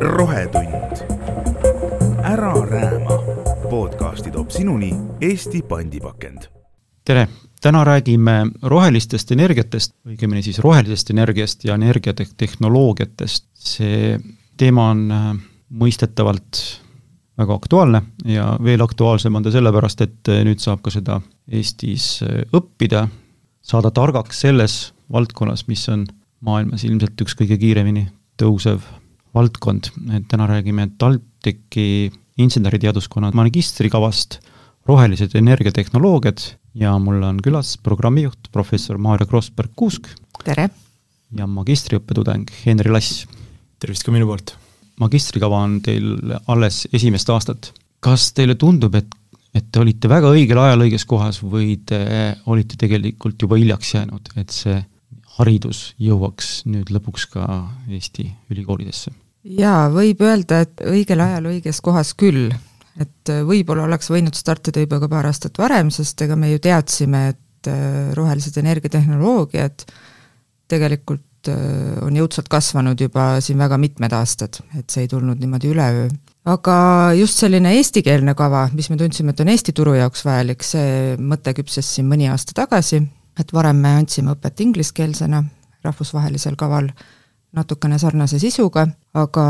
rohetund. ära rääma. podcasti toob sinuni Eesti pandipakend. tere, täna räägime rohelistest energiatest, õigemini siis rohelisest energiast ja energiatehnoloogiatest. see teema on äh, mõistetavalt väga aktuaalne ja veel aktuaalsem on ta sellepärast, et äh, nüüd saab ka seda Eestis äh, õppida, saada targaks selles valdkonnas, mis on maailmas ilmselt üks kõige kiiremini tõusev valdkond, et täna räägime TalTechi inseneriteaduskonna magistrikavast rohelised energiatehnoloogiad ja mul on külas programmijuht professor Maarja Krossberg-Kuusk. tere! ja magistriõppe tudeng Henri Lass. tervist ka minu poolt! magistrikava on teil alles esimest aastat. kas teile tundub, et, et te olite väga õigel ajal õiges kohas või te olite tegelikult juba hiljaks jäänud, et see haridus jõuaks nüüd lõpuks ka Eesti ülikoolidesse? jaa, võib öelda, et õigel ajal õiges kohas küll. et võib-olla oleks võinud startida juba ka paar aastat varem, sest ega me ju teadsime, et äh, rohelised energiatehnoloogiad tegelikult äh, on jõudsalt kasvanud juba siin väga mitmed aastad, et see ei tulnud niimoodi üleöö. aga just selline eestikeelne kava, mis me tundsime, et on Eesti turu jaoks vajalik, see mõte küpses siin mõni aasta tagasi, et varem me andsime õpet ingliskeelsena rahvusvahelisel kaval, natukene sarnase sisuga, aga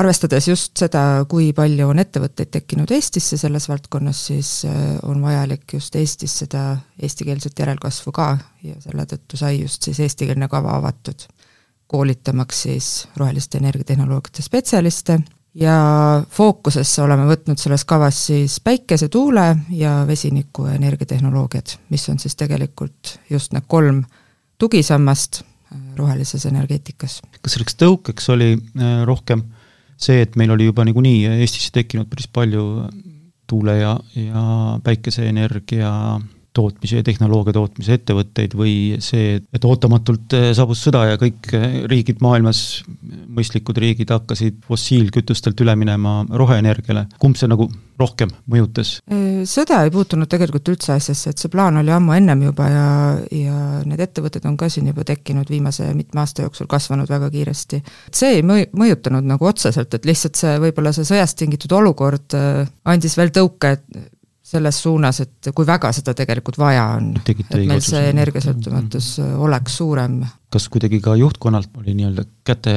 arvestades just seda, kui palju on ettevõtteid tekkinud Eestisse selles valdkonnas, siis äh, on vajalik just Eestis seda eestikeelset järelkasvu ka ja selle tõttu sai just siis eestikeelne kava avatud, koolitamaks siis roheliste energiatehnoloogiate spetsialiste ja fookusesse oleme võtnud selles kavas siis päikese, tuule ja vesiniku energiatehnoloogiad, mis on siis tegelikult just need kolm tugisammast äh, rohelises energeetikas. kas selleks tõukeks oli äh, rohkem see, et meil oli juba niikuinii Eestisse tekkinud päris palju tuule- ja, ja päikeseenergia tootmise ja tehnoloogia tootmise ettevõtteid või see, et ootamatult eh, saabus sõda ja kõik eh, riigid maailmas, mõistlikud riigid hakkasid fossiilkütustelt üle minema roheenergiale, kumb see nagu rohkem mõjutas? Sõda ei puutunud tegelikult üldse asjasse, et see plaan oli ammu ennem juba ja, ja need ettevõtted on ka siin juba tekkinud viimase mitme aasta jooksul, kasvanud väga kiiresti. see ei mõju, mõjutanud nagu otseselt, et lihtsalt see, võib-olla see sõjast tingitud olukord äh, andis veel tõuke, et selles suunas, et kui väga seda tegelikult vaja on, et meil see energiasõltumatus mm -hmm. oleks suurem. kas kuidagi ka juhtkonnalt oli nii-öelda käte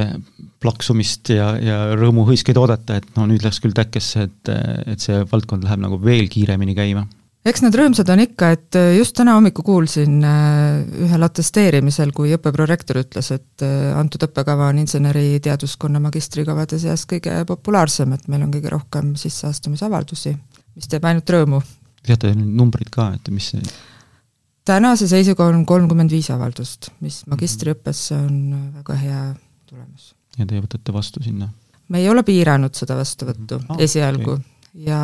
plaksumist ja, ja rõõmuhõiskeid oodata, et no nüüd läks küll täkkesse, et, et see valdkond läheb nagu veel kiiremini käima? eks nad rõõmsad on ikka, et just täna hommikul kuulsin äh, ühel atesteerimisel, kui õppeprorektor ütles, et äh, antud õppekava on inseneriteaduskonna magistrikavade seas kõige populaarsem, et meil on kõige rohkem sisseastumisavaldusi mis teeb ainult rõõmu. teate numbrid ka, et mis see tänase seisuga on kolmkümmend viis avaldust, mis magistriõppesse on väga hea tulemus. ja teie võtate vastu sinna? me ei ole piiranud seda vastuvõttu -hmm. ah, esialgu okay. ja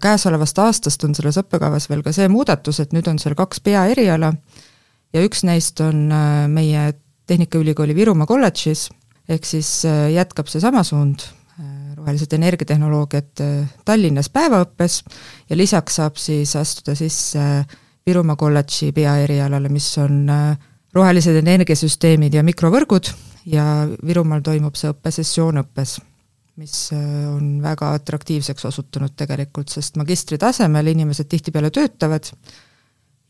käesolevast aastast on selles õppekavas veel ka see muudatus, et nüüd on seal kaks peaeriala ja üks neist on äh, meie Tehnikaülikooli Virumaa kolledžis, ehk siis äh, jätkab seesama suund, rohelised energiatehnoloogiad äh, Tallinnas päevaõppes ja lisaks saab siis astuda sisse Virumaa kolledži peaerialale, mis on äh, rohelised energiasüsteemid ja mikrovõrgud ja Virumaal toimub see õppesessioon õppes, mis äh, on väga atraktiivseks osutunud tegelikult, sest magistri tasemel inimesed tihtipeale töötavad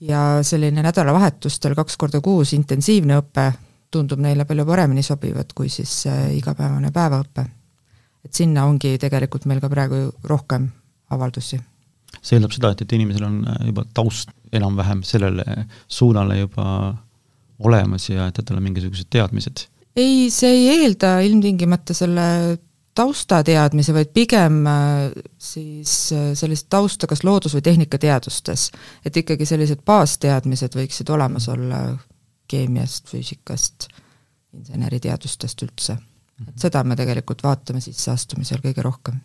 ja selline nädalavahetustel kaks korda kuus intensiivne õpe tundub neile palju paremini sobivat kui siis igapäevane päevaõpe et sinna ongi tegelikult meil ka praegu rohkem avaldusi. see eeldab seda, et, et inimesel on äh, juba taust enam-vähem sellele suunale juba olemas ja et tal on mingisugused teadmised? ei, see ei eelda ilmtingimata selle taustateadmisi, vaid pigem äh, siis äh, sellist tausta kas loodus- või tehnikateadustes. et ikkagi sellised baasteadmised võiksid olemas olla keemiast, füüsikast, inseneriteadustest üldse et seda me tegelikult vaatame sisseastumisel kõige rohkem.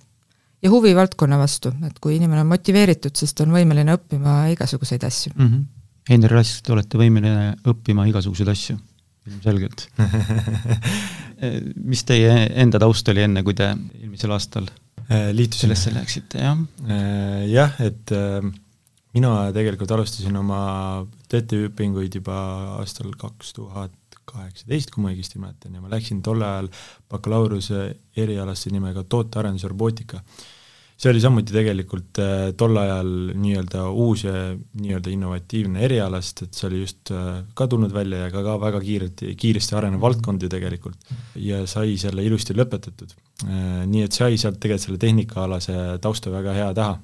ja huvi valdkonna vastu, et kui inimene on motiveeritud, siis ta on võimeline õppima igasuguseid asju mm. -hmm. Henri Rask, te olete võimeline õppima igasuguseid asju, ilmselgelt mis teie enda taust oli enne, kui te eelmisel aastal äh, liitusime? sellesse läksite, jah? Äh, jah, et äh, mina tegelikult alustasin oma TTÜ õpinguid juba aastal kaks tuhat kaheksateist, kui ma õigesti mäletan, ja ma läksin tol ajal bakalaureuse erialasse nimega tootearendus robootika see oli samuti tegelikult äh, tol ajal nii-öelda uus ja nii-öelda innovatiivne eriala, sest et see oli just äh, ka tulnud välja ja ka, ka väga kiirelt, kiiresti arenev valdkond ju tegelikult. ja sai selle ilusti lõpetatud. Äh, nii et sai sealt tegelikult selle tehnikaalase tausta väga hea taha,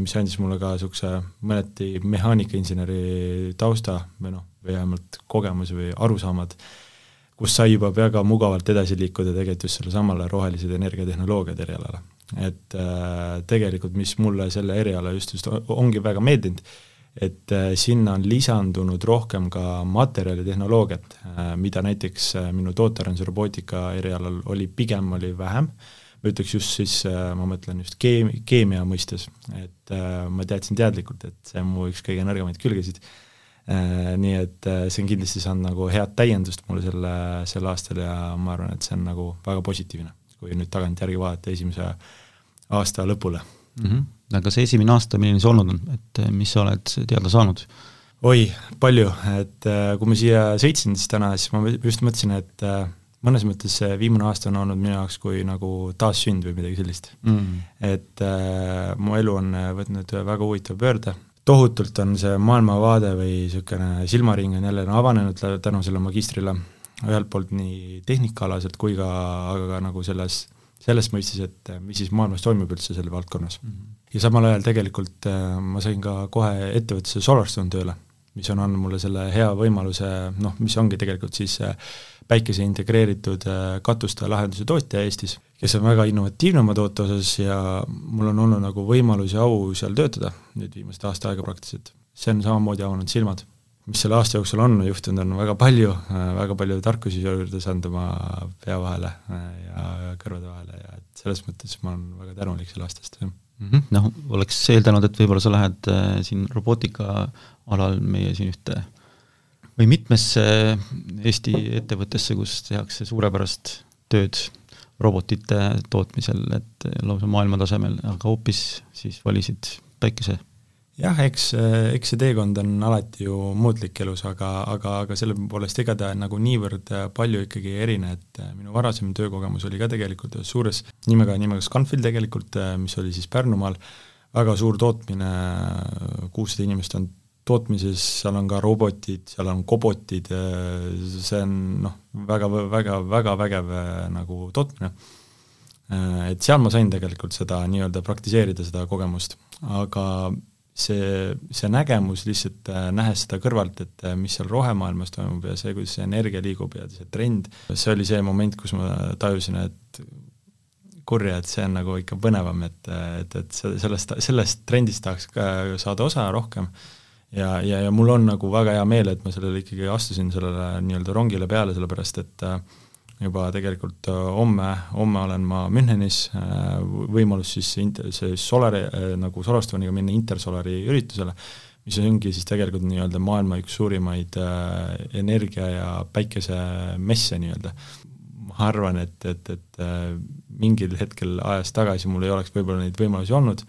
mis andis mulle ka niisuguse mõneti mehaanikainseneri tausta või noh, või vähemalt kogemuse või arusaamad, kus sai juba väga mugavalt edasi liikuda tegelikult just sellesamale rohelised energiatehnoloogiad erialale. Et äh, tegelikult mis mulle selle eriala just, just ongi väga meeldinud, et äh, sinna on lisandunud rohkem ka materjalitehnoloogiat äh,, mida näiteks äh, minu tootearenduse robootika erialal oli, pigem oli vähem, ma ütleks just siis äh,, ma mõtlen just keem-, keemia mõistes, et äh, ma teadsin teadlikult, et see on mu üks kõige nõrgemaid külgesid. äh,, nii et äh, see on kindlasti saanud nagu head täiendust mulle selle, sel aastal ja ma arvan, et see on nagu väga positiivne, kui nüüd tagantjärgi vaadata esimese äh, aasta lõpule mm. -hmm. aga see esimene aasta, milline see olnud on, et eh, mis sa oled teada saanud? oi, palju, et kui ma siia sõitsin siis täna, siis ma just mõtlesin, et mõnes mõttes see viimane aasta on olnud minu jaoks kui nagu taassünd või midagi sellist mm.. et äh, mu elu on võtnud väga huvitava pöörde, tohutult on see maailmavaade või niisugune silmaring on jälle avanenud tänu sellele magistrile, ühelt poolt nii tehnikaalaselt kui ka, aga ka nagu selles selles mõistes, et äh, mis siis maailmas toimub üldse selle valdkonnas mm. -hmm. ja samal ajal tegelikult äh, ma sain ka kohe ettevõttesse Solarstone tööle, mis on andnud mulle selle hea võimaluse, noh, mis ongi tegelikult siis äh, päikese integreeritud katuste lahenduse tootja Eestis, kes on väga innovatiivne oma toote osas ja mul on olnud nagu võimalus ja au seal töötada nüüd viimast aasta aega praktiliselt. see on samamoodi avanud silmad. Mis selle aasta jooksul on juhtunud, on väga palju, väga palju tarkusi juurde saanud oma pea vahele ja kõrvade vahele ja et selles mõttes ma olen väga tänulik selle aasta eest, jah. Mm -hmm.. noh, oleks eeldanud, et võib-olla sa lähed äh, siin robootika alal meie siin ühte või mitmesse Eesti ettevõttesse, kus tehakse suurepärast tööd robotite tootmisel, et lausa maailmatasemel, aga hoopis siis valisid päikese. Jah, eks, eks see teekond on alati ju muutlik elus, aga, aga, aga selle poolest ega ta nagu niivõrd palju ikkagi ei erine, et minu varasem töökogemus oli ka tegelikult ühes suures nimega, nimega Scanfil tegelikult, mis oli siis Pärnumaal, väga suur tootmine, kuussada inimest on tootmises, seal on ka robotid, seal on kobotid, see on noh, väga, väga, väga vägev nagu tootmine. Et seal ma sain tegelikult seda nii-öelda praktiseerida, seda kogemust, aga see, see nägemus lihtsalt äh, nähes seda kõrvalt, et mis seal rohemaailmas toimub ja see, kuidas see energia liigub ja see trend, see oli see moment, kus ma tajusin, et kurja, et see on nagu ikka põnevam, et, et, et sellest, sellest trendist tahaks ka saada osa rohkem ja, ja, ja mul on nagu väga hea meel, et ma sellele ikkagi astusin sellele nii-öelda rongile peale, sellepärast et äh, juba tegelikult äh, homme, homme olen ma Münchenis, äh, võimalus siis int-, see Solari, nagu Solarstoniga minna Intersolari üritusele, mis ongi siis tegelikult nii-öelda maailma üks suurimaid energia- ja päikesemesse nii-öelda. ma arvan, et, et, et mingil hetkel ajas tagasi mul ei oleks võib-olla neid võimalusi olnud,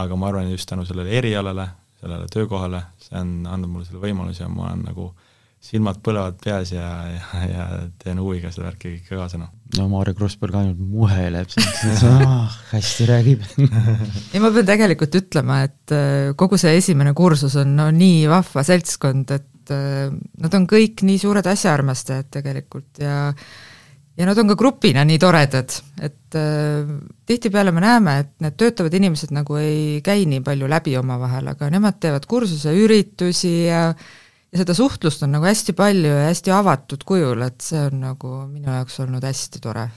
aga ma arvan, just tänu sellele erialale, sellele töökohale, see on andnud mulle selle võimaluse ja ma olen nagu äh, silmad põlevad peas ja, ja, ja teen huviga seda värki kõike kaasa, noh. no Maarja Krossberg ainult muheleb sind ah, hästi räägib ja ma pean tegelikult ütlema, et äh, kogu see esimene kursus on no nii vahva seltskond, et äh, nad on kõik nii suured asjaarmastajad tegelikult ja ja nad on ka grupina nii toredad, et äh, tihtipeale me näeme, et need töötavad inimesed nagu ei käi nii palju läbi omavahel, aga nemad teevad kursuse üritusi ja ja seda suhtlust on nagu hästi palju ja hästi avatud kujul, et see on nagu minu jaoks olnud hästi tore.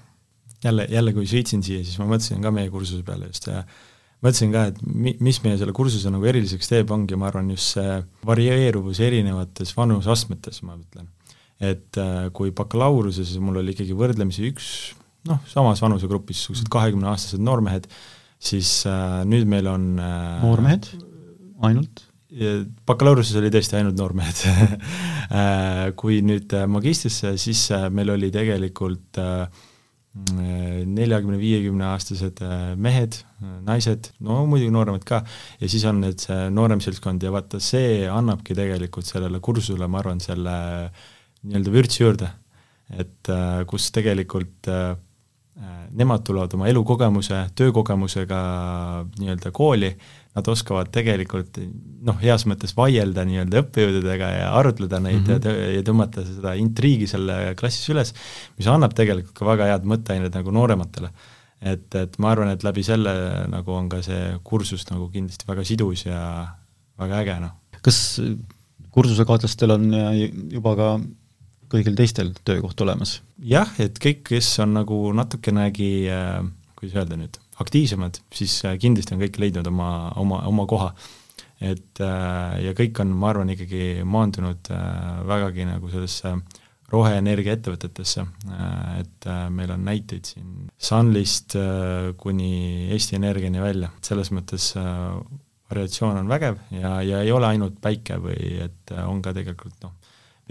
jälle, jälle kui sõitsin siia, siis ma mõtlesin ka meie kursuse peale just ja mõtlesin ka, et mi-, mis meie selle kursuse nagu eriliseks teeb, ongi ma arvan just see varieeruvus erinevates vanusastmetes, ma ütlen. Et äh, kui bakalaureuse mul oli ikkagi võrdlemisi üks noh, samas vanusegrupis niisugused kahekümneaastased noormehed, siis äh, nüüd meil on äh, noormehed? Ainult? bakalaureuse oli tõesti ainult noormehed. Äh, kui nüüd äh, magistrisse, siis äh, meil oli tegelikult neljakümne-viiekümne aastased mehed, naised, no muidugi nooremad ka, ja siis on nüüd see noorem seltskond ja vaata, see annabki tegelikult sellele kursusele, ma arvan, selle nii-öelda vürtsi juurde, et äh, kus tegelikult äh, nemad tulevad oma elukogemuse, töökogemusega nii-öelda kooli, nad oskavad tegelikult noh, heas mõttes vaielda nii-öelda õppejõududega ja arutleda neid mm -hmm. ja, tõmmata seda intriigi selle klassis üles, mis annab tegelikult ka väga head mõtteained nagu noorematele. et, et ma arvan, et läbi selle nagu on ka see kursus nagu kindlasti väga sidus ja väga äge, noh. kas kursusekaaslastel on juba ka kõigil teistel töökoht olemas? jah, et kõik, kes on nagu natukenegi äh, kuidas öelda nüüd, aktiivsemad, siis äh, kindlasti on kõik leidnud oma, oma, oma koha. et äh, ja kõik on, ma arvan, ikkagi maandunud vägagi nagu sellesse roheenergia ettevõtetesse, et meil on näiteid siin Sunlist kuni Eesti Energiani välja, selles mõttes variatsioon on vägev ja, ja ei ole ainult päike või et on ka tegelikult noh,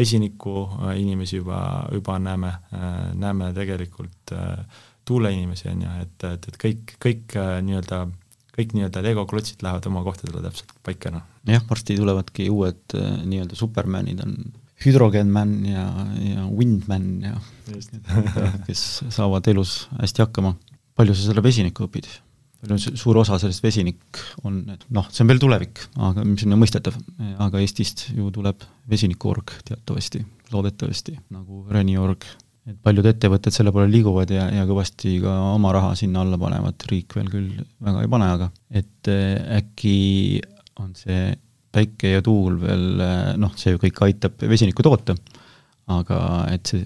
vesiniku äh, inimesi juba, juba näeme, äh, näeme tegelikult äh, tuuleinimesi, on ju, et, et, et kõik, kõik nii-öelda, kõik nii-öelda Lego klotsid lähevad oma kohtadele täpselt paika, noh. jah, varsti tulevadki uued nii-öelda supermanid, on Hydrogen Man ja, ja Windman ja kes saavad elus hästi hakkama. palju sa selle vesiniku õpid? Suur osa sellest vesinik on, noh, see on veel tulevik, aga mis on mõistetav, aga Eestist ju tuleb vesinikuorg teatavasti, loodetavasti, nagu Reniorg. et paljud ettevõtted selle poole liiguvad ja, ja kõvasti ka oma raha sinna alla panevad, riik veel küll väga ei pane, aga et äh, äkki on see päike ja tuul veel noh, see ju kõik aitab vesinikku toota, aga et see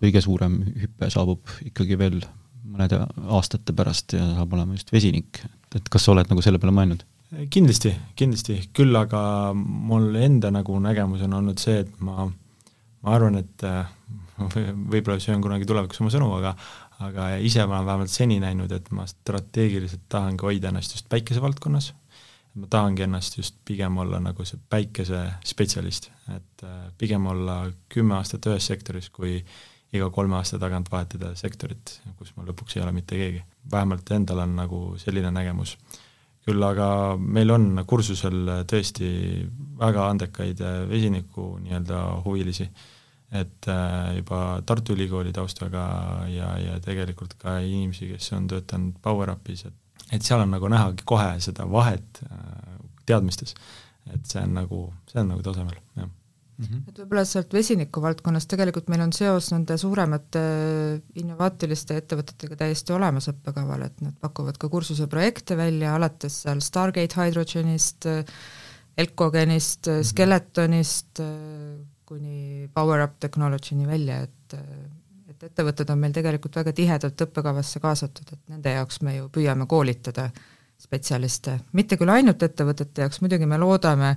kõige suurem hüpe saabub ikkagi veel mõnede aastate pärast ja saab olema just vesinik, et kas sa oled nagu selle peale mõelnud? kindlasti, kindlasti, küll aga mul enda nagu nägemus on olnud see, et ma, ma arvan, et võib-olla söön kunagi tulevikus oma sõnu, aga aga ise ma olen vähemalt seni näinud, et ma strateegiliselt tahangi hoida ennast just päikesevaldkonnas, ma tahangi ennast just pigem olla nagu see päikesespetsialist, et pigem olla kümme aastat ühes sektoris, kui äh, iga kolme aasta tagant vahetada sektorit, kus ma lõpuks ei ole mitte keegi. vähemalt endal on nagu selline nägemus. küll aga meil on kursusel tõesti väga andekaid vesiniku nii-öelda huvilisi, et äh, juba Tartu Ülikooli taustaga ja, ja tegelikult ka inimesi, kes on töötanud PowerUpis, et et seal on nagu näha kohe seda vahet äh, teadmistes. et see on nagu, see on nagu tasemel, jah Mm -hmm. et võib-olla sealt vesiniku valdkonnast tegelikult meil on seos nende suuremate innovaatiliste ettevõtetega täiesti olemas õppekaval, et nad pakuvad ka kursuse projekte välja, alates seal Stargate Hydrogenist, Elkogenist mm, -hmm. Skeletonist kuni PowerUp Technology'ni välja, et et ettevõtted on meil tegelikult väga tihedalt õppekavasse kaasatud, et nende jaoks me ju püüame koolitada spetsialiste, mitte küll ainult ettevõtete jaoks, muidugi me loodame,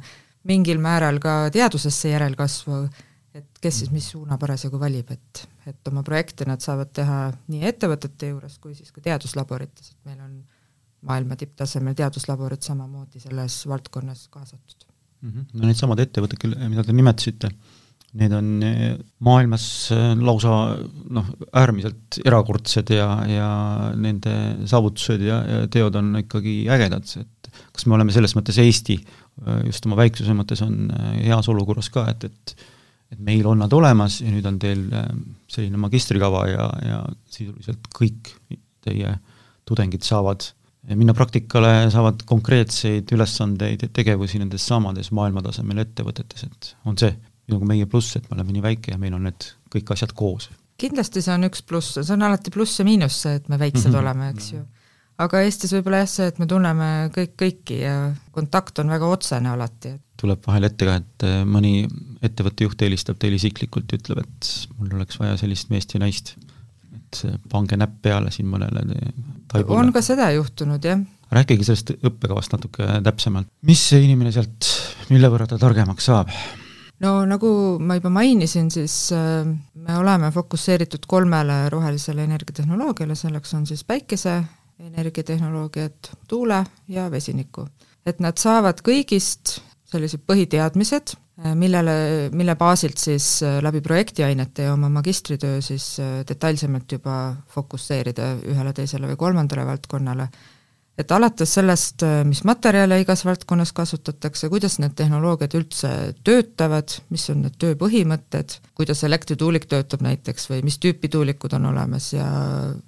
mingil määral ka teadusesse järelkasvu, et kes siis mis suuna parasjagu valib, et, et oma projekte nad saavad teha nii ettevõtete juures kui siis ka teaduslaborites, et meil on maailma tipptasemel teaduslaborid samamoodi selles valdkonnas kaasatud mm. -hmm. no needsamad ettevõtted, mida te nimetasite, need on eh, maailmas eh, lausa noh, äärmiselt erakordsed ja, ja nende saavutused ja, ja teod on ikkagi ägedad, et kas me oleme selles mõttes Eesti just oma väiksuse mõttes on äh, heas olukorras ka, et, et et meil on nad olemas ja nüüd on teil äh, selline magistrikava ja, ja sisuliselt kõik teie tudengid saavad minna praktikale, saavad konkreetseid ülesandeid ja tegevusi nendes samades maailmatasemel ettevõtetes, et on see nagu meie pluss, et me oleme nii väike ja meil on need kõik asjad koos. kindlasti see on üks pluss, see on alati pluss ja miinus see, et me väiksed mm -hmm. oleme, eks ju aga Eestis võib-olla jah, see, et me tunneme kõik kõiki ja kontakt on väga otsene alati. tuleb vahel ette ka, et äh, mõni ettevõtte juht helistab teile isiklikult ja ütleb, et mul oleks vaja sellist meest ja naist. et äh, pange näpp peale siin mõnele taibule. on ka seda juhtunud, jah. rääkige sellest õppekavast natuke täpsemalt. mis see inimene sealt, mille võrra ta targemaks saab? no nagu ma juba mainisin, siis äh, me oleme fokusseeritud kolmele rohelisele energiatehnoloogiale, selleks on siis päikese, energiatehnoloogiat, tuule ja vesinikku. et nad saavad kõigist sellised põhiteadmised, millele, mille baasilt siis äh, läbi projektiainete ja oma magistritöö siis äh, detailsemalt juba fokusseerida ühele, teisele või kolmandale valdkonnale, et alates sellest, mis materjale igas valdkonnas kasutatakse, kuidas need tehnoloogiad üldse töötavad, mis on need töö põhimõtted, kuidas elektrituulik töötab näiteks või mis tüüpi tuulikud on olemas ja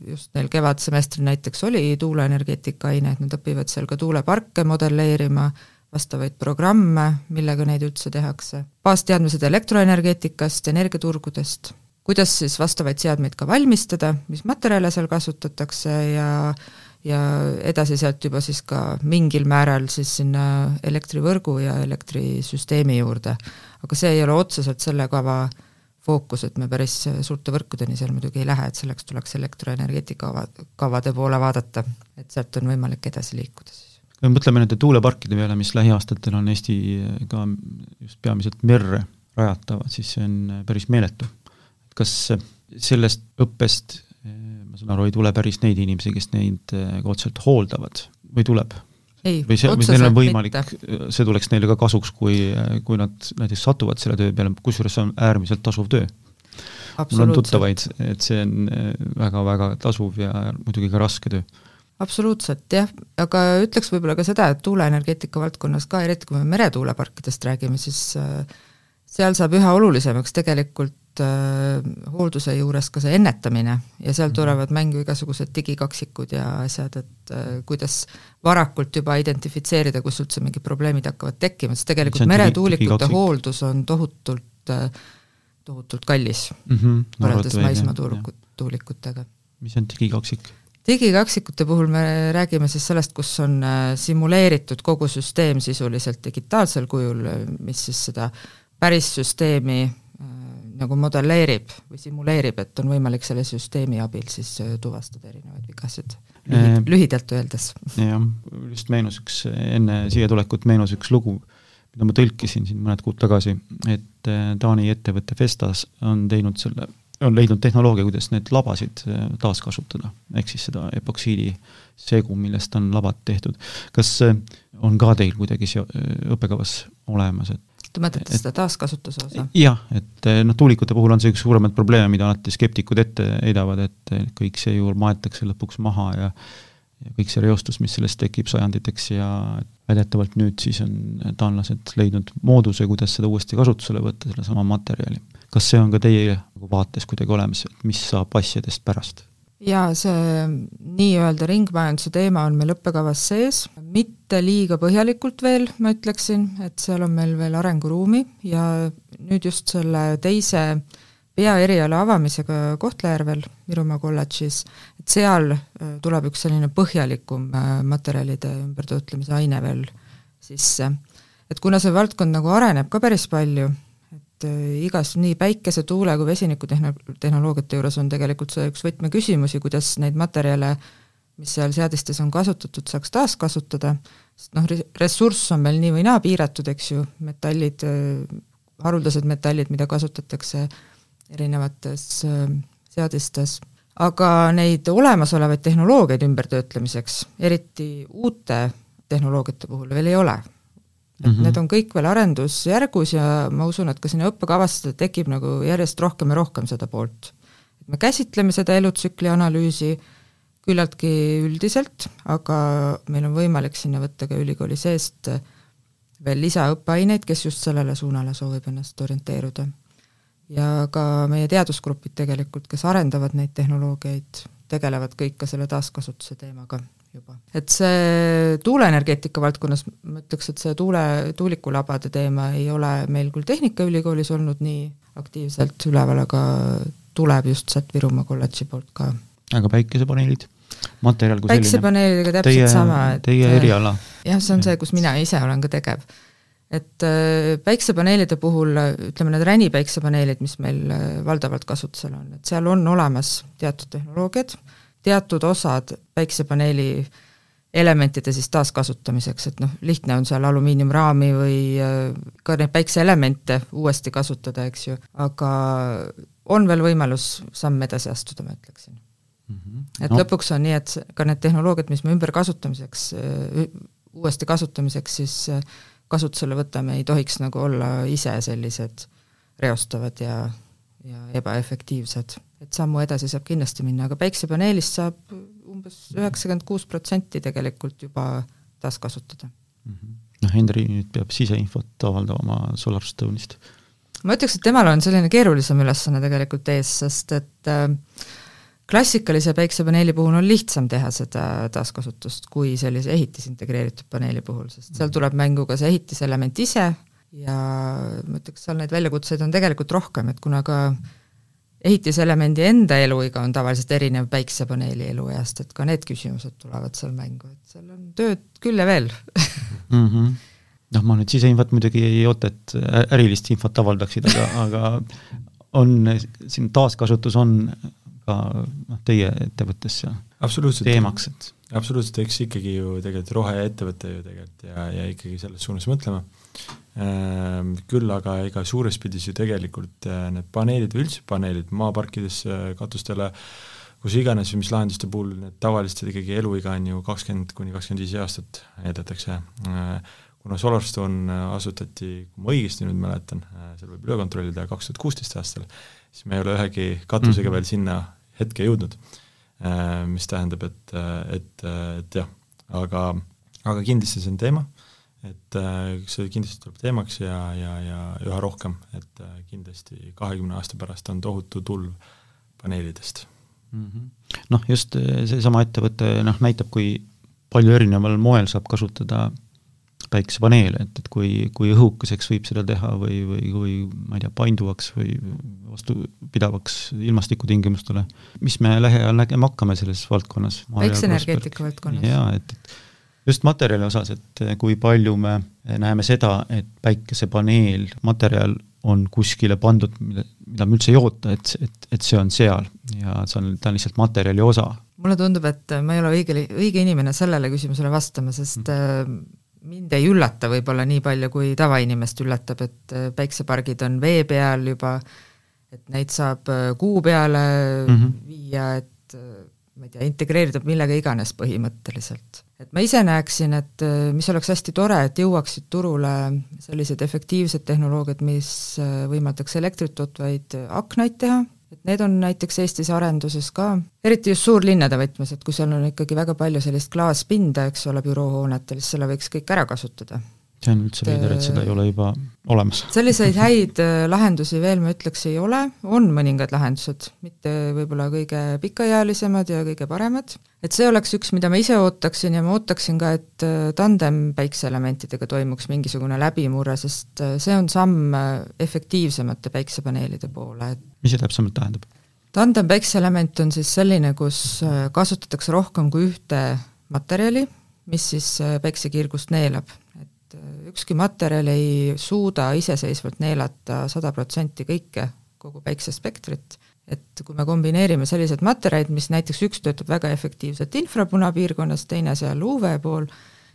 just neil kevadsemestril näiteks oli tuuleenergeetika aine, et nad õpivad seal ka tuuleparke modelleerima, vastavaid programme, millega neid üldse tehakse, baasteadmised elektroenergeetikast, energiaturgudest, kuidas siis vastavaid seadmeid ka valmistada, mis materjale seal kasutatakse ja ja edasi sealt juba siis ka mingil määral siis sinna elektrivõrgu ja elektrisüsteemi juurde. aga see ei ole otseselt selle kava fookus, et me päris suurte võrkudeni seal muidugi ei lähe, et selleks tuleks elektroenergeetika kava, kavade poole vaadata, et sealt on võimalik edasi liikuda siis. kui me mõtleme nende tuuleparkide peale, mis lähiaastatel on Eesti ka just peamiselt merre rajatavad, siis see on päris meeletu. kas sellest õppest ma saan aru, ei tule päris neid inimesi, kes neid äh, ka otseselt hooldavad. Või tuleb? ei, on võimalik, see tuleks neile ka kasuks, kui, kui nad näiteks satuvad selle töö peale, kusjuures see on äärmiselt tasuv töö. mul on tuttavaid, et see on väga-väga äh, tasuv ja muidugi ka raske töö. Absoluutselt jah, aga ütleks võib-olla ka seda, et tuuleenergeetika valdkonnas ka, eriti kui me meretuuleparkidest räägime, siis seal saab üha olulisemaks tegelikult äh, hoolduse juures ka see ennetamine ja seal mhm. tulevad mängu igasugused digikaksikud ja asjad, et äh, kuidas varakult juba identifitseerida, kus üldse mingid probleemid hakkavad tekkima, sest tegelikult meretuulikute hooldus on tohutult äh,, tohutult kallis mm -hmm, võrreldes maismaatuulikutega. mis on digikaksik? digikaksikute puhul me räägime siis sellest, kus on äh, simuleeritud kogu süsteem sisuliselt digitaalsel kujul, mis siis seda päris süsteemi nagu modelleerib või simuleerib, et on võimalik selle süsteemi abil siis äh, tuvastada erinevaid vigasid Lühid, äh, lühidalt öeldes. jah, just meenus üks, enne siia tulekut meenus üks lugu, mida ma tõlkisin siin mõned kuud tagasi, et Taani ettevõte Vestas on teinud selle, on leidnud tehnoloogia, kuidas neid labasid taaskasutada, ehk siis seda epoksiidi segu, millest on labad tehtud. kas on ka teil kuidagi õppekavas olemas, et Te mõtlete seda taaskasutuse osa? jah, et eh, noh, tuulikute puhul on see üks suuremaid probleeme, mida alati skeptikud ette heidavad, et kõik see ju maetakse lõpuks maha ja ja kõik see reostus, mis sellest tekib sajanditeks ja väidetavalt nüüd siis on taanlased leidnud mooduse, kuidas seda uuesti kasutusele võtta, sellesama materjali. kas see on ka teie vaates kuidagi olemas, et mis saab asjadest pärast? Jaa, see nii-öelda ringmajanduse teema on meil õppekavas sees, mitte liiga põhjalikult veel, ma ütleksin, et seal on meil veel arenguruumi ja nüüd just selle teise peaeriala avamisega Kohtla-Järvel, Virumaa kolledžis, et seal äh, tuleb üks selline põhjalikum äh, materjalide ümbertöötlemise aine veel sisse. et kuna see valdkond nagu areneb ka päris palju, et äh, igas nii päikese, tuule kui vesinikutehnoloogiate juures on tegelikult see üks võtmeküsimusi, kuidas neid materjale, mis seal seadistes on kasutatud, saaks taaskasutada, sest noh, ressurss on meil nii või naa piiratud, eks ju, metallid, äh, haruldased metallid, mida kasutatakse erinevates äh, seadistes, aga neid olemasolevaid tehnoloogiaid ümbertöötlemiseks, eriti uute tehnoloogiate puhul veel ei ole et mm -hmm. need on kõik veel arendusjärgus ja ma usun, et ka sinna õppekavasse tekib nagu järjest rohkem ja rohkem seda poolt. me käsitleme seda elutsükli analüüsi küllaltki üldiselt, aga meil on võimalik sinna võtta ka ülikooli seest veel lisaõppeaineid, kes just sellele suunale soovib ennast orienteeruda. ja ka meie teadusgrupid tegelikult, kes arendavad neid tehnoloogiaid, tegelevad kõik ka selle taaskasutuse teemaga juba. et see tuuleenergeetika valdkonnas, ma ütleks, et see tuule, tuulikulabade teema ei ole meil küll Tehnikaülikoolis olnud nii aktiivselt üleval, aga tuleb just sealt Virumaa kolledži poolt ka. aga päikesepaneelid? materjal kui päikesepaneelidega täpselt teie, sama, et teie eriala? jah, see on see, kus mina ise olen ka tegev. et äh, päiksepaneelide puhul, ütleme need räni päiksepaneelid, mis meil äh, valdavalt kasutusel on, et seal on olemas teatud tehnoloogiad, teatud osad päiksepaneeli elementide siis taaskasutamiseks, et noh, lihtne on seal alumiiniumraami või äh, ka neid päikseelemente uuesti kasutada, eks ju, aga on veel võimalus samm edasi astuda, ma ütleksin mm. -hmm. et no. lõpuks on nii, et ka need tehnoloogiad, mis me ümberkasutamiseks, äh, uuesti kasutamiseks siis äh, kasutusele võtame, ei tohiks nagu olla ise sellised reostavad ja, ja ebaefektiivsed et sammu edasi saab kindlasti minna, aga päiksepaneelist saab umbes üheksakümmend kuus protsenti tegelikult juba taaskasutada mm. -hmm. noh, Henri nüüd peab siseinfot avaldama oma SolarStone'ist. ma ütleks, et temal on selline keerulisem ülesanne tegelikult ees, sest et äh, klassikalise päiksepaneeli puhul on lihtsam teha seda taaskasutust kui sellise ehitisintegreeritud paneeli puhul, sest seal tuleb mängu ka see ehitiselement ise ja ma ütleks, seal neid väljakutseid on tegelikult rohkem, et kuna ka ehitiselemendi enda eluiga on tavaliselt erinev päiksepaneeli elueast, et ka need küsimused tulevad seal mängu, et seal on tööd küll ja veel mm. -hmm. noh, ma nüüd siseinfot muidugi ei oota, et ärilist infot avaldaksid, aga, aga on, siin taaskasutus on ka noh, teie ettevõttes absoluutselt teemaks, et absoluutselt, eks ikkagi ju tegelikult roheettevõte ju tegelikult ja, ja ikkagi selles suunas mõtlema. Küll aga ega suures pildis ju tegelikult äh, need paneelid või üldse paneelid maaparkides, katustele, kus iganes või mis lahenduste puhul need tavaliselt ikkagi eluiga on ju kakskümmend kuni kakskümmend viis aastat eeldatakse. Äh, kuna SolarStone asutati, kui ma õigesti nüüd mäletan, seal võib üle kontrollida, kaks tuhat kuusteist aastal, siis me ei ole ühegi katusega mm -hmm. veel sinna hetke jõudnud. Äh, mis tähendab, et, et, et jah, aga, aga kindlasti see on teema, et äh, see kindlasti tuleb teemaks ja, ja, ja üha rohkem, et äh, kindlasti kahekümne aasta pärast on tohutu tulv paneelidest mm -hmm.. noh, just seesama ettevõte noh, näitab, kui palju erineval moel saab kasutada päikesepaneele, et, et kui, kui õhukeseks võib seda teha või, või kui ma ei tea, painduvaks või vastupidavaks ilmastikutingimustele. mis me lähiajal nägema hakkame selles valdkonnas? päikseenergeetika valdkonnas. jaa, et, et just materjali osas, et kui palju me näeme seda, et päikesepaneel, materjal on kuskile pandud, mida, me üldse ei oota, et, et, et see on seal ja see on, ta on lihtsalt materjali osa. mulle tundub, et ma ei ole õige, õige inimene sellele küsimusele vastama, sest mm mind ei üllata võib-olla nii palju, kui tavainimest üllatab, et päiksepargid on vee peal juba, et neid saab kuu peale mm -hmm. viia, et ma ei tea, integreerida millega iganes põhimõtteliselt. et ma ise näeksin, et mis oleks hästi tore, et jõuaksid turule sellised efektiivsed tehnoloogiad, mis võimaldaks elektrit tootvaid aknaid teha, et need on näiteks Eestis arenduses ka, eriti just suurlinnade võtmes, et kui seal on ikkagi väga palju sellist klaaspinda, eks ole, büroohoonetel, siis selle võiks kõik ära kasutada see on üldse veider, et seda ei ole juba olemas. selliseid häid äh, lahendusi veel ma ütleks ei ole, on mõningad lahendused, mitte võib-olla kõige pikaealisemad ja kõige paremad, et see oleks üks, mida ma ise ootaksin ja ma ootaksin ka, et äh, tandem päikseelementidega toimuks mingisugune läbimurre, sest äh, see on samm efektiivsemate päiksepaneelide poole, et mis see täpsemalt tähendab? tandem päikseelement on siis selline, kus kasutatakse rohkem kui ühte materjali, mis siis päiksekirgust neelab et äh, ükski materjal ei suuda iseseisvalt neelata sada protsenti kõike, kogu päiksespektrit, et kui me kombineerime sellised materjalid, mis näiteks üks töötab väga efektiivselt infrapunapiirkonnas, teine seal UV pool,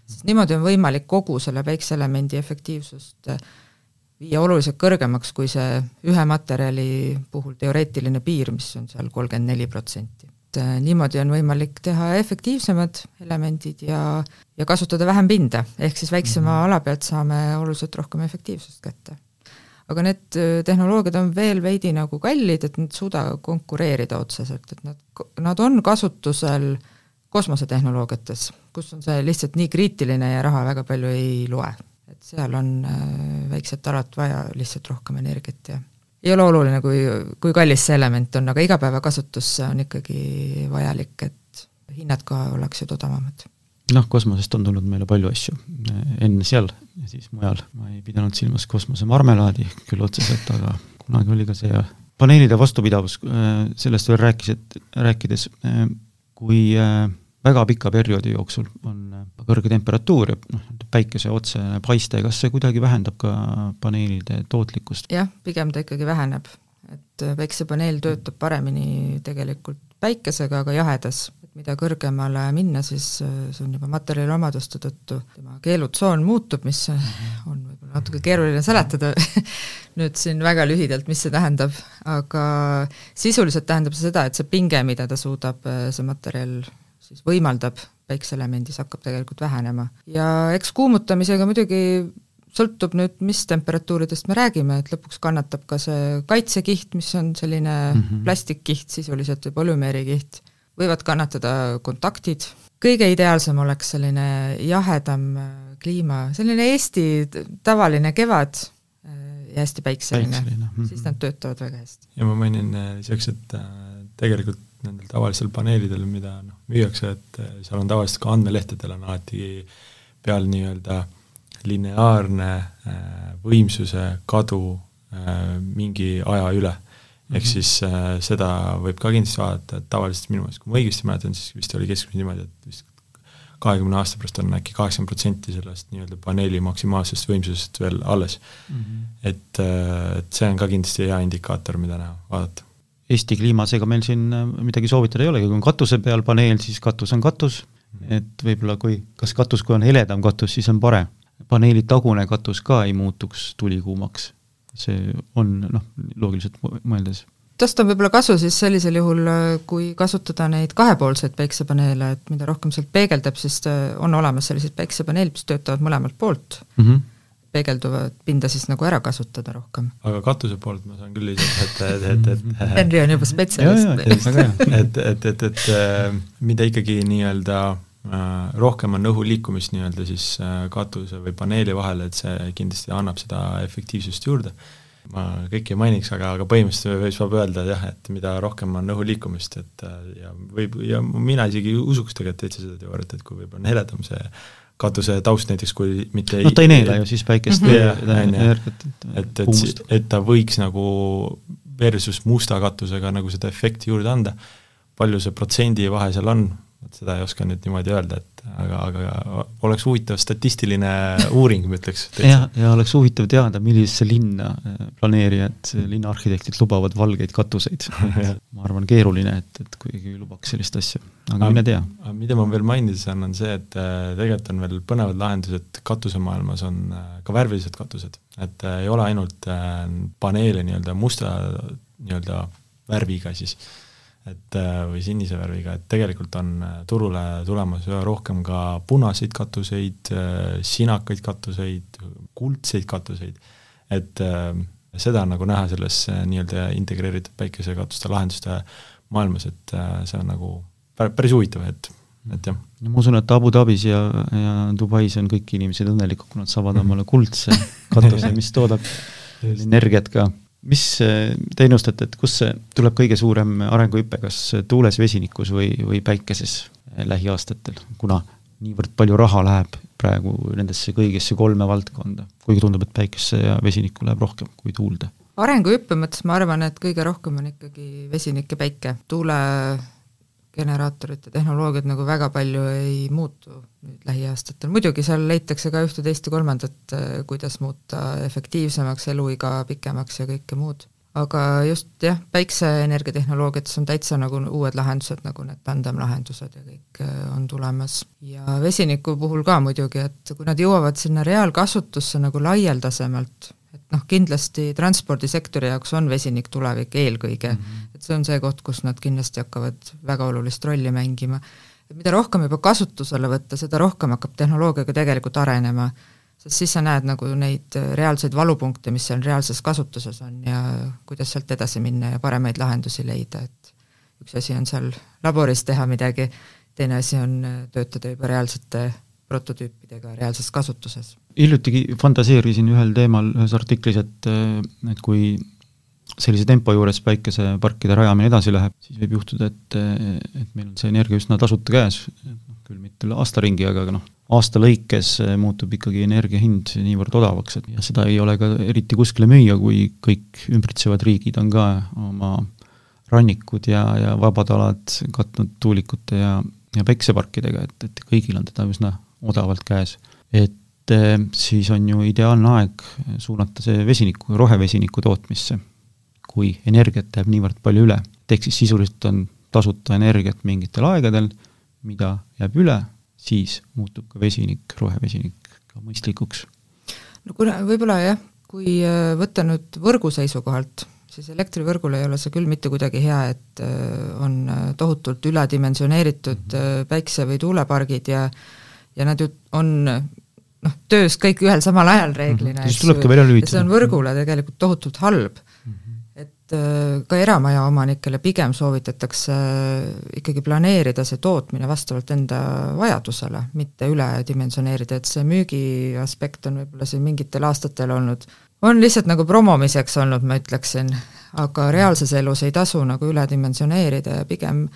siis niimoodi on võimalik kogu selle päikseelemendi efektiivsust äh, viia oluliselt kõrgemaks kui see ühe materjali puhul teoreetiline piir, mis on seal kolmkümmend neli protsenti et äh, niimoodi on võimalik teha efektiivsemad elemendid ja, ja kasutada vähem pinda, ehk siis väiksema mm -hmm. ala pealt saame oluliselt rohkem efektiivsust kätte. aga need äh, tehnoloogiad on veel veidi nagu kallid, et nad suuda konkureerida otseselt, et nad, nad on kasutusel kosmosetehnoloogiates, kus on see lihtsalt nii kriitiline ja raha väga palju ei loe. et seal on äh, väikselt alalt vaja lihtsalt rohkem energiat ja ei ole oluline, kui, kui kallis see element on, aga igapäevakasutusse on ikkagi vajalik, et hinnad ka oleksid odavamad. noh, kosmosest on tulnud meile palju asju, enne seal ja siis mujal, ma ei pidanud silmas kosmosemarmelaadi küll otseselt, aga kunagi oli ka see paneelide vastupidavus, sellest veel rääkisid, rääkides, kui väga pika perioodi jooksul on kõrge temperatuur ja noh, päikese otsene paiste, kas see kuidagi vähendab ka paneelide tootlikkust? jah, pigem ta ikkagi väheneb, et päiksepaneel töötab paremini tegelikult päikesega, aga jahedas, mida kõrgemale minna, siis see on juba materjali omaduste tõttu, tema keelutsoon muutub, mis on võib-olla natuke keeruline seletada. Nüüd siin väga lühidalt, mis see tähendab, aga sisuliselt tähendab see seda, et see pinge, mida ta suudab, see materjal siis võimaldab päikseelemendis, hakkab tegelikult vähenema. ja eks kuumutamisega muidugi sõltub nüüd, mis temperatuuridest me räägime, et lõpuks kannatab ka see kaitsekiht, mis on selline mm -hmm. plastikkiht sisuliselt või polümeerikiht, võivad kannatada kontaktid, kõige ideaalsem oleks selline jahedam äh, kliima, selline Eesti tavaline kevad ja hästi päikseline, päikseline., mm -hmm. siis nad töötavad väga hästi. ja ma mainin lisaks, et tegelikult nendel tavalistel paneelidel, mida noh, müüakse, et seal on tavaliselt ka andmelehtedel on alati peal nii-öelda lineaarne võimsuse kadu mingi aja üle ehk mhm. siis seda võib ka kindlasti vaadata, et tavaliselt minu meelest, kui ma õigesti mäletan, siis vist oli keskmiselt niimoodi, et vist kahekümne aasta pärast on äkki kaheksakümmend protsenti sellest nii-öelda paneeli maksimaalsest võimsusest veel alles mm. -hmm. et, et see on ka kindlasti hea indikaator, mida näha, vaadata. Eesti kliimas, ega meil siin äh, midagi soovitada ei olegi, kui on katuse peal paneel, siis katus on katus. Et võib-olla kui, kas katus, kui on heledam katus, siis on parem. paneeli tagune katus ka ei muutuks tulikuumaks. See on noh, loogiliselt mõeldes. Tast on võib-olla kasu siis sellisel juhul, kui kasutada neid kahepoolseid päiksepaneele, et mida rohkem sealt peegeldab, siis äh, on olemas sellised päiksepaneelid, mis töötavad mõlemalt poolt. Mm. -hmm peegelduvat pinda siis nagu ära kasutada rohkem. aga katuse poolt ma saan küll lisada, et, et, et, et Henri on juba spetsialist. et, et, et, et äh, mida ikkagi nii-öelda Äh, rohkem on õhu liikumist nii-öelda siis äh, katuse või paneeli vahel, et see kindlasti annab seda efektiivsust juurde. ma kõiki ei mainiks, aga, aga põhimõtteliselt võib, saab öelda jah, et mida rohkem on õhu liikumist, et ja võib, ja mina isegi usuks tegelikult täitsa seda teooriat, et kui võib-olla on heledam see katuse taust näiteks, kui mitte no ta ei neela ju siis päikest või energiat, et, et, et, et ta võiks nagu versus musta katusega nagu seda efekti juurde anda, palju see protsendi vahe seal on, vot seda ei oska nüüd niimoodi öelda, et aga, aga oleks huvitav statistiline uuring, ma ütleks. jah, ja oleks huvitav teada, millisesse linna äh, planeerijad, linnaarhitektid lubavad valgeid katuseid ma arvan, keeruline, et, et keegi lubaks sellist asja, aga mine tea. mida ma veel mainida saan, on see, et äh, tegelikult on veel põnevad lahendused katusemaailmas, on äh, ka värvilised katused. et ei ole ainult paneele nii-öelda musta nii-öelda värviga siis et äh, või sinise värviga, et tegelikult on äh, turule tulemas üha rohkem ka punaseid katuseid, äh, sinakaid katuseid, kuldseid katuseid, et seda on nagu näha selles nii-öelda integreeritud päikesekatuste lahenduste maailmas, et see on nagu päris huvitav, et, et jah. no ma usun, et Abu Dhabis ja, ja Dubais on kõik inimesed õnnelikud, kui nad saavad omale kuldse katuse, mis toodab energiat ka mis te ennustate, et kus tuleb kõige suurem arenguhüpe, kas tuules, vesinikus või, või päikeses lähiaastatel, kuna niivõrd palju raha läheb praegu nendesse kõigisse kolme valdkonda, kuigi tundub, et päikesse ja vesinikku läheb rohkem kui tuulde? arenguhüppe mõttes ma arvan, et kõige rohkem on ikkagi vesinik ja päike, tuule generaatorite tehnoloogiad nagu väga palju ei muutu nüüd lähiaastatel, muidugi seal leitakse ka ühte, teist ja kolmandat, äh, kuidas muuta efektiivsemaks, eluiga pikemaks ja kõike muud. aga just jah, päikseenergia tehnoloogiates on täitsa nagu uued lahendused, nagu need tandemlahendused ja kõik äh, on tulemas. ja vesiniku puhul ka muidugi, et kui nad jõuavad sinna reaalkasutusse nagu laialdasemalt, noh, kindlasti transpordisektori jaoks on vesinik tulevik eelkõige mm, -hmm. et see on see koht, kus nad kindlasti hakkavad väga olulist rolli mängima. et mida rohkem juba kasutusele võtta, seda rohkem hakkab tehnoloogia ka tegelikult arenema, sest siis sa näed nagu neid reaalseid valupunkte, mis seal reaalses kasutuses on ja kuidas sealt edasi minna ja paremaid lahendusi leida, et üks asi on seal laboris teha midagi, teine asi on töötada juba reaalsete prototüüpidega reaalses kasutuses. hiljutigi fantaseerisin ühel teemal ühes artiklis, et, et kui sellise tempo juures päikeseparkide rajamine edasi läheb, siis võib juhtuda, et, et meil on see energia üsna tasuta käes, noh küll mitte aasta ringi, aga noh, aasta lõikes muutub ikkagi energia hind niivõrd odavaks, et ja seda ei ole ka eriti kuskile müüa, kui kõik ümbritsevad riigid on ka oma rannikud ja, ja vabad alad katnud tuulikute ja, ja päikseparkidega, et, et kõigil on teda üsna odavalt käes. et eh, siis on ju ideaalne aeg suunata see vesiniku, rohevesiniku tootmisse, kui energiat jääb niivõrd palju üle. ehk siis sisuliselt on tasuta energiat mingitel aegadel, mida jääb üle, siis muutub ka vesinik, rohevesinik ka mõistlikuks. no kuna võib-olla jah, kui eh, võtta nüüd võrgu seisukohalt, siis elektrivõrgul ei ole see küll mitte kuidagi hea, et eh, on tohutult üledimensioneeritud päikse- või tuulepargid ja ja nad ju on noh, töös kõik ühel samal ajal reeglina mm, -hmm. tulebki välja lülitada. see on võrgule tegelikult tohutult halb mm. -hmm. et äh, ka eramaja omanikele pigem soovitatakse ikkagi planeerida see tootmine vastavalt enda vajadusele, mitte üledimensioneerida, et see müügi aspekt on võib-olla siin mingitel aastatel olnud, on lihtsalt nagu promomiseks olnud, ma ütleksin, aga reaalses elus ei tasu nagu üledimensioneerida ja pigem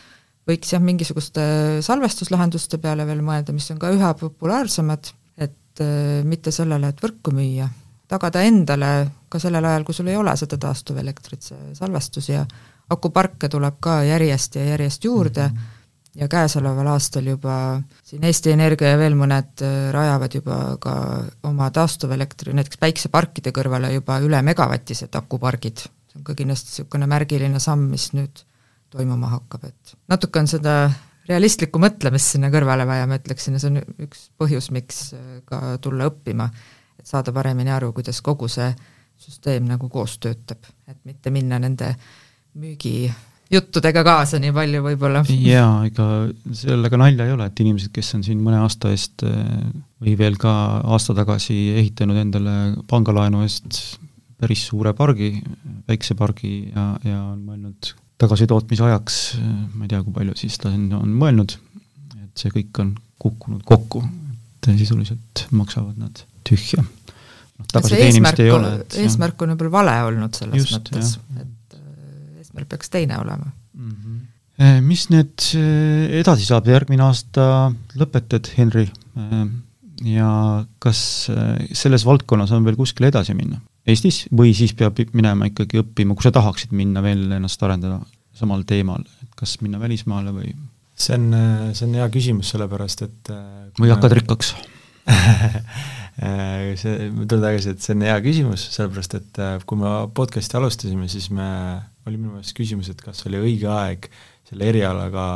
võiks jah, mingisuguste salvestuslahenduste peale veel mõelda, mis on ka üha populaarsemad, et äh, mitte sellele, et võrku müüa, tagada endale ka sellel ajal, kui sul ei ole seda taastuvelektrit, see salvestus ja akuparke tuleb ka järjest ja järjest juurde mm -hmm. ja käesoleval aastal juba siin Eesti Energia ja veel mõned äh, rajavad juba ka oma taastuvelektri, näiteks päikseparkide kõrvale juba üle megavatised akupargid. see on ka kindlasti niisugune märgiline samm, mis nüüd toimuma hakkab, et natuke on seda realistlikku mõtlemist sinna kõrvale vaja, ma ütleksin, ja see on üks põhjus, miks äh, ka tulla õppima et saada paremini aru, kuidas kogu see süsteem nagu koos töötab, et mitte minna nende müügijuttudega kaasa nii palju võib-olla. jaa, ega sellega nalja ei ole, et inimesed, kes on siin mõne aasta eest eh, või veel ka aasta tagasi ehitanud endale pangalaenu eest päris suure pargi, päiksepargi ja, ja on mõelnud tagasitootmise ajaks, eh, ma ei tea, kui palju siis ta on, on mõelnud, et see kõik on kukkunud kokku, et sisuliselt maksavad nad tühja. noh, tagasiteenimist ei ole. eesmärk on võib-olla vale olnud selles Just, mõttes, et äh, eesmärk peaks teine olema mm. -hmm. mis nüüd äh, edasi saab, järgmine aasta lõpetad, Henri, ja kas selles valdkonnas on veel kuskile edasi minna? Eestis või siis peab minema ikkagi õppima, kui sa tahaksid minna veel ennast arendada samal teemal, et kas minna välismaale või? see on, see on hea küsimus, sellepärast et või hakkad rikkaks Äh, see, ma tulen tagasi, et see on hea küsimus, sellepärast et äh, kui me podcast'i alustasime, siis me, oli minu meelest küsimus, et kas oli õige aeg selle erialaga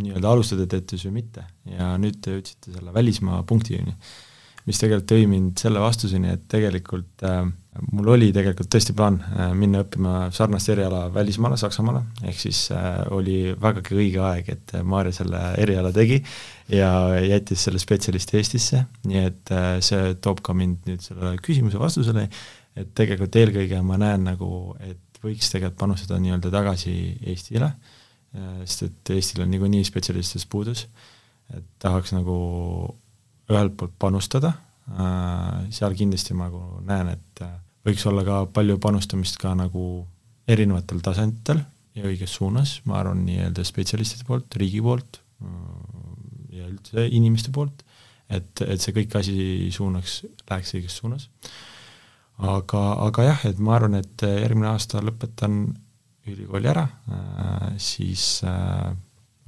nii-öelda alustada töötus või mitte. Ja nüüd te jõudsite selle välismaa punktini, mis tegelikult tõi mind selle vastuseni, et tegelikult äh, mul oli tegelikult tõesti plaan äh, minna õppima sarnast eriala välismaale, Saksamaale, ehk siis äh, oli vägagi õige aeg, et äh, Maarja selle eriala tegi ja jättis selle spetsialisti Eestisse, nii et see toob ka mind nüüd sellele küsimuse vastusele, et tegelikult eelkõige ma näen nagu, et võiks tegelikult panustada nii-öelda tagasi Eestile, sest et Eestil on niikuinii spetsialistidest puudus, et tahaks nagu ühelt poolt panustada, seal kindlasti ma nagu näen, et võiks olla ka palju panustamist ka nagu erinevatel tasanditel ja õiges suunas, ma arvan, nii-öelda spetsialistide poolt, riigi poolt ja üldse inimeste poolt, et, et see kõik asi suunaks, läheks õiges suunas. aga, aga jah, et ma arvan, et järgmine aasta lõpetan ülikooli ära, äh, siis äh,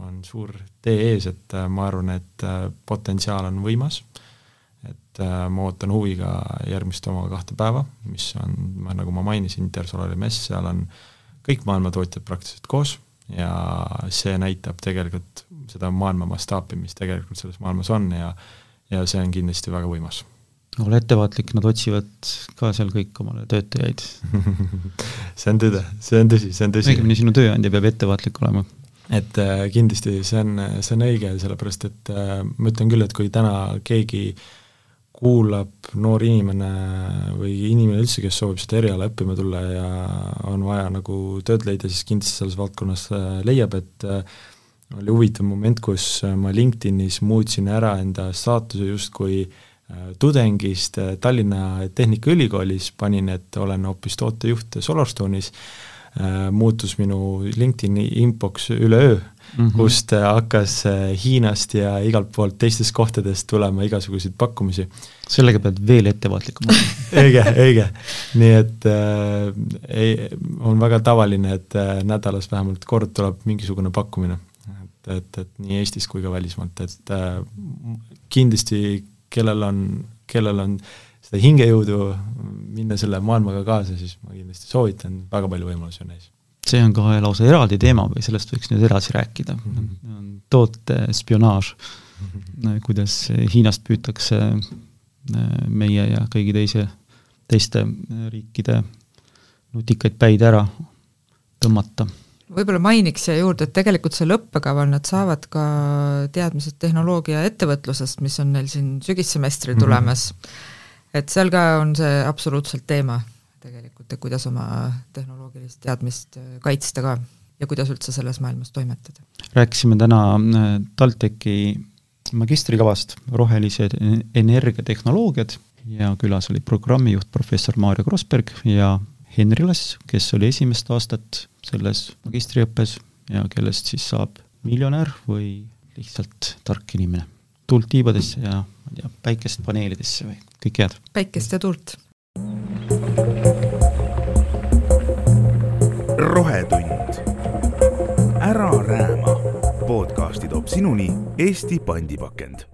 on suur tee ees, et äh, ma arvan, et potentsiaal on võimas et ma ootan huviga järgmist oma kahte päeva, mis on, nagu ma mainisin, Intersolari mess, seal on kõik maailma tootjad praktiliselt koos ja see näitab tegelikult seda maailma mastaapi, mis tegelikult selles maailmas on ja ja see on kindlasti väga võimas. Ole ettevaatlik, nad otsivad ka seal kõik omale töötajaid see on tõde, see on tõsi, see on tõsi. õigemini sinu tööandja peab ettevaatlik olema et äh, kindlasti see on, see on õige, sellepärast et äh, ma ütlen küll, et kui täna keegi äh, kuulab noor inimene või inimene üldse, kes soovib seda eriala õppima tulla ja on vaja nagu tööd leida, siis kindlasti selles valdkonnas äh, leiab, et äh, oli huvitav moment, kus äh, ma LinkedInis muutsin ära enda staatuse justkui tudengist Tallinna Tehnikaülikoolis, panin, et olen hoopis tootejuht Solarstone'is, muutus minu LinkedIni inbox üleöö mm, -hmm. kust hakkas Hiinast ja igalt poolt teistest kohtadest tulema igasuguseid pakkumisi. sellega pead veel ettevaatlikum olema õige, õige. nii et äh, ei, on väga tavaline, et äh, nädalas vähemalt kord tuleb mingisugune pakkumine. et, et, et nii Eestis kui ka välismaalt, et äh, kindlasti kellel on, kellel on seda hingejõudu minna selle maailmaga kaasa, siis ma kindlasti soovitan, väga palju võimalusi on ees see on kohe lausa eraldi teema või sellest võiks nüüd edasi rääkida mm. -hmm. toote spionaaž mm, -hmm. kuidas Hiinast püütakse äh, meie ja kõigi teise, teiste riikide nutikaid päid ära tõmmata. Võib-olla mainiks siia juurde, et tegelikult seal õppekaval nad saavad ka teadmised tehnoloogia ettevõtlusest, mis on neil siin sügissemestril mhm. tulemas mm. -hmm. et seal ka on see absoluutselt teema tegelikult tegelikult, et kuidas oma tehnoloogilist teadmist kaitsta ka ja kuidas üldse selles maailmas toimetada. rääkisime täna TalTechi magistrikavast Rohelised energiatehnoloogiad ja külas oli programmijuht professor Maarja Krossberg ja Henri Lass, kes oli esimest aastat selles magistriõppes ja kellest siis saab miljonär või lihtsalt tark inimene. tuult tiibadesse ja ma ei tea, päikest paneelidesse või kõike head! päikest ja tuult! rohetund. ära rääma. podcasti toob sinuni Eesti pandipakend